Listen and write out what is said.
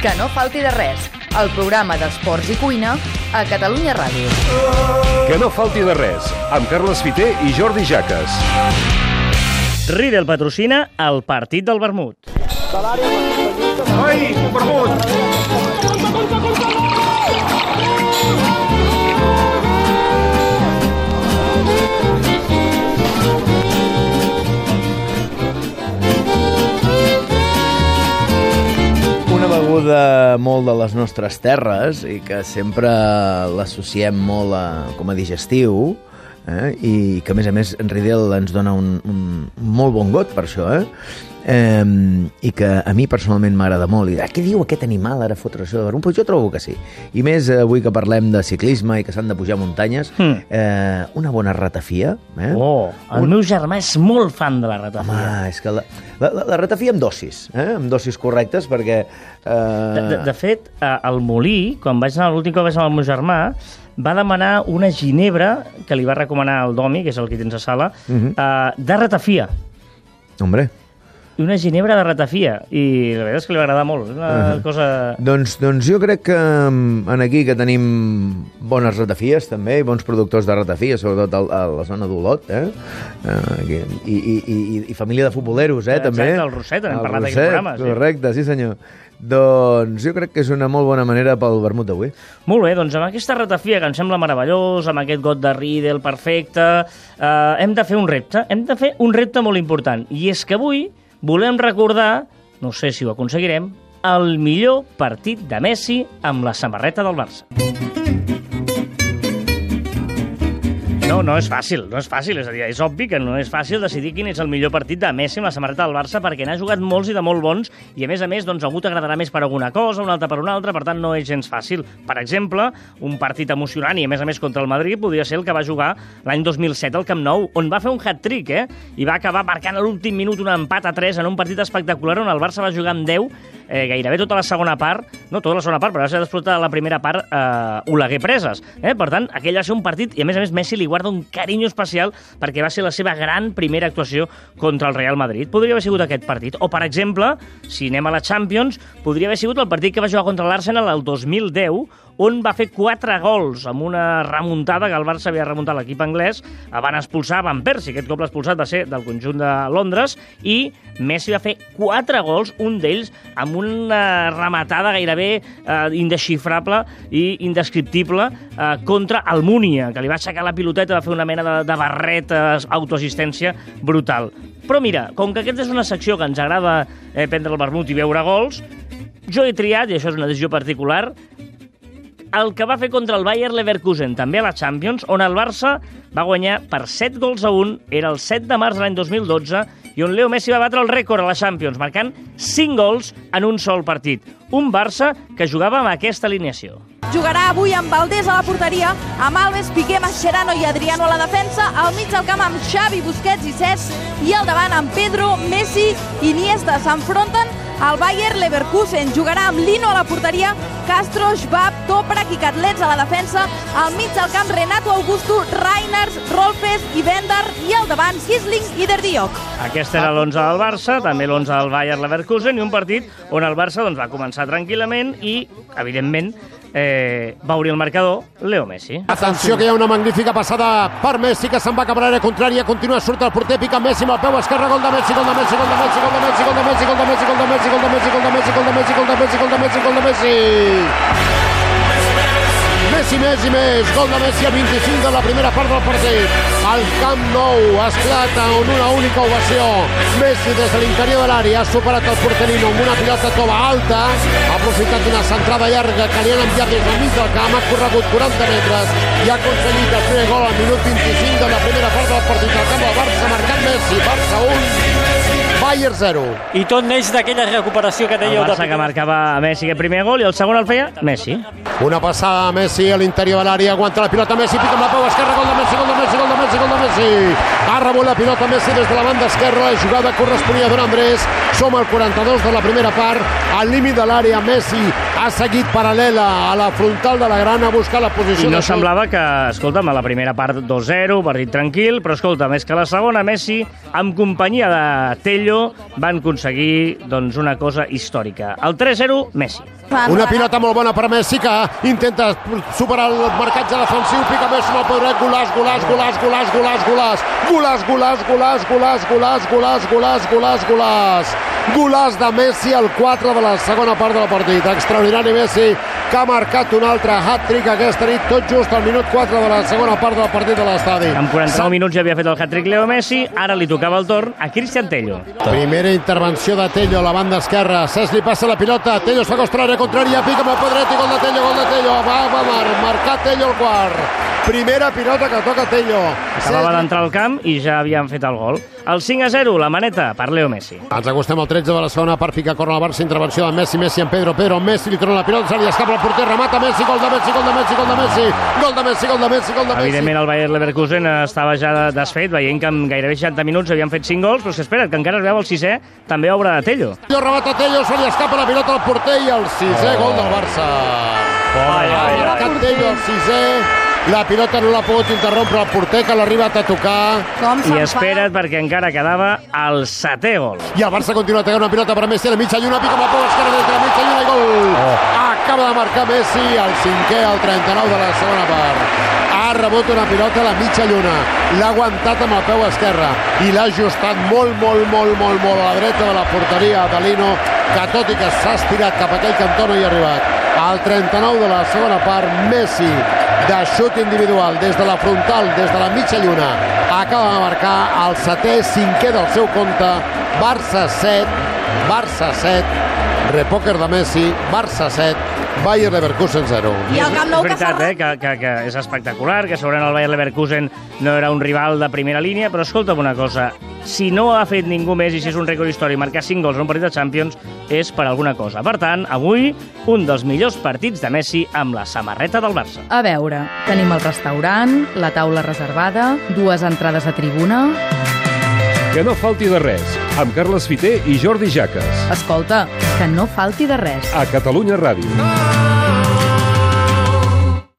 Que no falti de res, el programa d'esports i cuina a Catalunya Ràdio. Que no falti de res, amb Carles Fiter i Jordi Jaques. Riedel patrocina el partit del vermut. Ai, vermut! Una beguda molt de les nostres terres i que sempre l'associem molt a, com a digestiu eh? i que a més a més en Riedel ens dona un, un molt bon got per això eh? Eh, i que a mi personalment m'agrada molt i ah, què diu aquest animal ara fotre això de verum? Pues jo trobo que sí i més eh, avui que parlem de ciclisme i que s'han de pujar muntanyes Hmm. eh, una bona ratafia eh? Oh, el meu germà és molt fan de la ratafia. Home, és que la, la, la, la ratafia amb dosis, eh? amb dosis correctes, perquè... Eh... De, de, de fet, al Molí, quan vaig anar l'últim cop vaig anar amb el meu germà, va demanar una ginebra que li va recomanar el Domi, que és el que tens a sala, Mhm. eh, de ratafia. Hombre, I una ginebra de ratafia. I la veritat és que li va agradar molt. És una Mhm. cosa... doncs, doncs jo crec que mm, en aquí que tenim bones ratafies també, i bons productors de ratafia, sobretot a, a la zona d'Olot, eh? eh aquí, i, i, i, i família de futboleros, eh, Exacte, també. el Roset, n'hem parlat d'aquest programa, sí. Correcte, sí senyor. Doncs jo crec que és una molt bona manera pel vermut d'avui. Molt bé, doncs amb aquesta ratafia que em sembla meravellós, amb aquest got de Riedel perfecte, eh, hem de fer un repte, hem de fer un repte molt important, i és que avui volem recordar, no sé si ho aconseguirem, el millor partit de Messi amb la samarreta del Barça. No, no és fàcil, no és fàcil, és a dir, és obvi que no és fàcil decidir quin és el millor partit de Messi amb la samarreta del Barça perquè n'ha jugat molts i de molt bons i a més a més doncs algú t'agradarà més per alguna cosa, un altre per una altra, per tant no és gens fàcil. Per exemple, un partit emocionant i a més a més contra el Madrid podria ser el que va jugar l'any 2007 al Camp Nou, on va fer un hat-trick, eh? I va acabar marcant a l'últim minut un empat a 3 en un partit espectacular on el Barça va jugar amb 10 eh, gairebé tota la segona part, no tota la segona part, però va ser disfrutar de la primera part eh, Oleguer preses. Eh? Per tant, aquell va ser un partit, i a més a més Messi li guarda un carinyo especial perquè va ser la seva gran primera actuació contra el Real Madrid. Podria haver sigut aquest partit. O, per exemple, si anem a la Champions, podria haver sigut el partit que va jugar contra l'Arsenal el 2010, on va fer quatre gols amb una remuntada que el Barça havia remuntat l'equip anglès, van expulsar Van Persie, aquest cop l'expulsat va ser del conjunt de Londres, i Messi va fer quatre gols, un d'ells amb una rematada gairebé eh, indesxifrable i indescriptible eh, contra el Múnia, que li va aixecar la piloteta, va fer una mena de, de barret, eh, autoassistència brutal. Però mira, com que aquesta és una secció que ens agrada eh, prendre el vermut i veure gols, jo he triat, i això és una decisió particular, el que va fer contra el Bayer Leverkusen, també a la Champions, on el Barça va guanyar per 7 gols a 1, era el 7 de març de l'any 2012, i on Leo Messi va batre el rècord a la Champions, marcant 5 gols en un sol partit. Un Barça que jugava amb aquesta alineació. Jugarà avui amb Valdés a la porteria, amb Alves, Piqué, Mascherano i Adriano a la defensa, al mig del camp amb Xavi, Busquets i Cesc, i al davant amb Pedro, Messi i Iniesta. S'enfronten al Bayer Leverkusen. Jugarà amb Lino a la porteria, Castro, Schwab, Toprak i Catlets a la defensa, al mig del camp Renato Augusto, Reiners, Rolfes i Bender, i al davant Kisling i Derdiok. Aquest era l'11 del Barça, també l'11 del Bayer Leverkusen, i un partit on el Barça doncs, va començar tranquil·lament i, evidentment, eh, va obrir el marcador Leo Messi. Atenció que hi ha una magnífica passada per Messi que se'n va cap a l'àrea contrària, continua surt el porter, pica Messi amb el peu esquerre, gol de Messi, gol de Messi, gol de Messi, gol de Messi, gol de Messi, gol de Messi, gol de Messi, gol de Messi, gol de Messi, gol de Messi, gol de Messi, gol de Messi, gol de Messi. Messi, Messi, més, gol de Messi a 25 de la primera part del partit. El Camp Nou esclata en una única ovació. Messi des de l'interior de l'àrea ha superat el porterino amb una pilota tova alta, ha aprofitat una centrada llarga que li han enviat des del mig del camp, ha corregut 40 metres i ha aconseguit el primer gol al minut 25 de la primera part del partit. El camp del Barça marcat Messi, Barça 1, Bayern 0. I tot neix d'aquella recuperació que El dèieu Barça que marcava Messi aquest primer gol i el segon el feia Messi. Una passada a Messi a l'interior de l'àrea, aguanta la pilota Messi, pica amb la peu esquerra, gol de Messi, gol de Messi, gol de Messi, gol de Messi. Ha rebut la pilota Messi des de la banda esquerra, la jugada corresponia a Don Andrés. Som al 42 de la primera part, al límit de l'àrea Messi ha seguit paral·lela a la frontal de la grana a buscar la posició I no semblava que, escolta'm, a la primera part 2-0, partit tranquil, però escolta, més que la segona, Messi, amb companyia de Tello, 2-0 van aconseguir doncs, una cosa històrica. El 3-0, Messi. Una pilota molt bona per Messi que intenta superar el marcatge defensiu, pica Messi el podret, golàs, golàs, golàs, golàs, golàs, golàs, golàs, golàs, golàs, golàs, golàs, golàs, golàs, golàs, golàs, golàs de Messi al 4 de la segona part del partit. Extraordinari Messi que ha marcat un altre hat-trick aquesta nit, tot just al minut 4 de la segona part del partit de l'estadi. Amb 49 minuts ja havia fet el hat-trick Leo Messi, ara li tocava el torn a Cristian Tello. Primera intervenció de Tello a la banda esquerra. Cesc li passa la pilota. Tello es fa contrària, contrària, pica amb el podret i gol de Tello, gol de Tello. Va, va, mar, marcar Tello el quart. Primera pilota que toca Tello. Acabava d'entrar al camp i ja havien fet el gol. El 5 a 0, la maneta per Leo Messi. Ens acostem al 13 de la segona part, pica corre la Barça, intervenció de Messi, Messi en Pedro, Pedro, Messi li torna la pilota, se li escapa el porter, remata Messi, gol de Messi, gol de Messi, gol de Messi, gol de Messi, gol de Messi, gol de Messi. Evidentment el Bayer Leverkusen estava ja desfet, veient que en gairebé 60 minuts havien fet 5 gols, però és que espera't, que encara es veu el sisè, també obra de Tello. Tello remata Tello, se li escapa la pilota al porter i el sisè gol del Barça. Ai, ai, ai. Tello el sisè, la pilota no l'ha pogut interrompre el porter que l'ha arribat a tocar Com I espera't perquè encara quedava el setè gol. i el Barça continua tocant una pilota per Messi a la mitja lluna, pica amb el peu esquerre des de la mitja lluna i gol! Acaba de marcar Messi el cinquè al 39 de la segona part. Ha rebut una pilota a la mitja lluna, l'ha aguantat amb el peu esquerre i l'ha ajustat molt, molt, molt, molt, molt a la dreta de la porteria de Lino, que tot i que s'ha estirat cap a aquell cantó no hi ha arribat. Al 39 de la segona part, Messi de xut individual des de la frontal, des de la mitja lluna, acaba de marcar el setè, cinquè del seu compte, Barça 7, Barça 7, repòquer de Messi, Barça 7, Bayer Leverkusen 0. I el Camp Nou és veritat, eh, que, que, que és espectacular, que segurament el Bayer Leverkusen no era un rival de primera línia, però escolta'm una cosa, si no ha fet ningú més i si és un rècord històric marcar 5 gols en un partit de Champions és per alguna cosa. Per tant, avui, un dels millors partits de Messi amb la samarreta del Barça. A veure, tenim el restaurant, la taula reservada, dues entrades a tribuna... Que no falti de res, amb Carles Fiter i Jordi Jaques. Escolta, que no falti de res. A Catalunya Ràdio.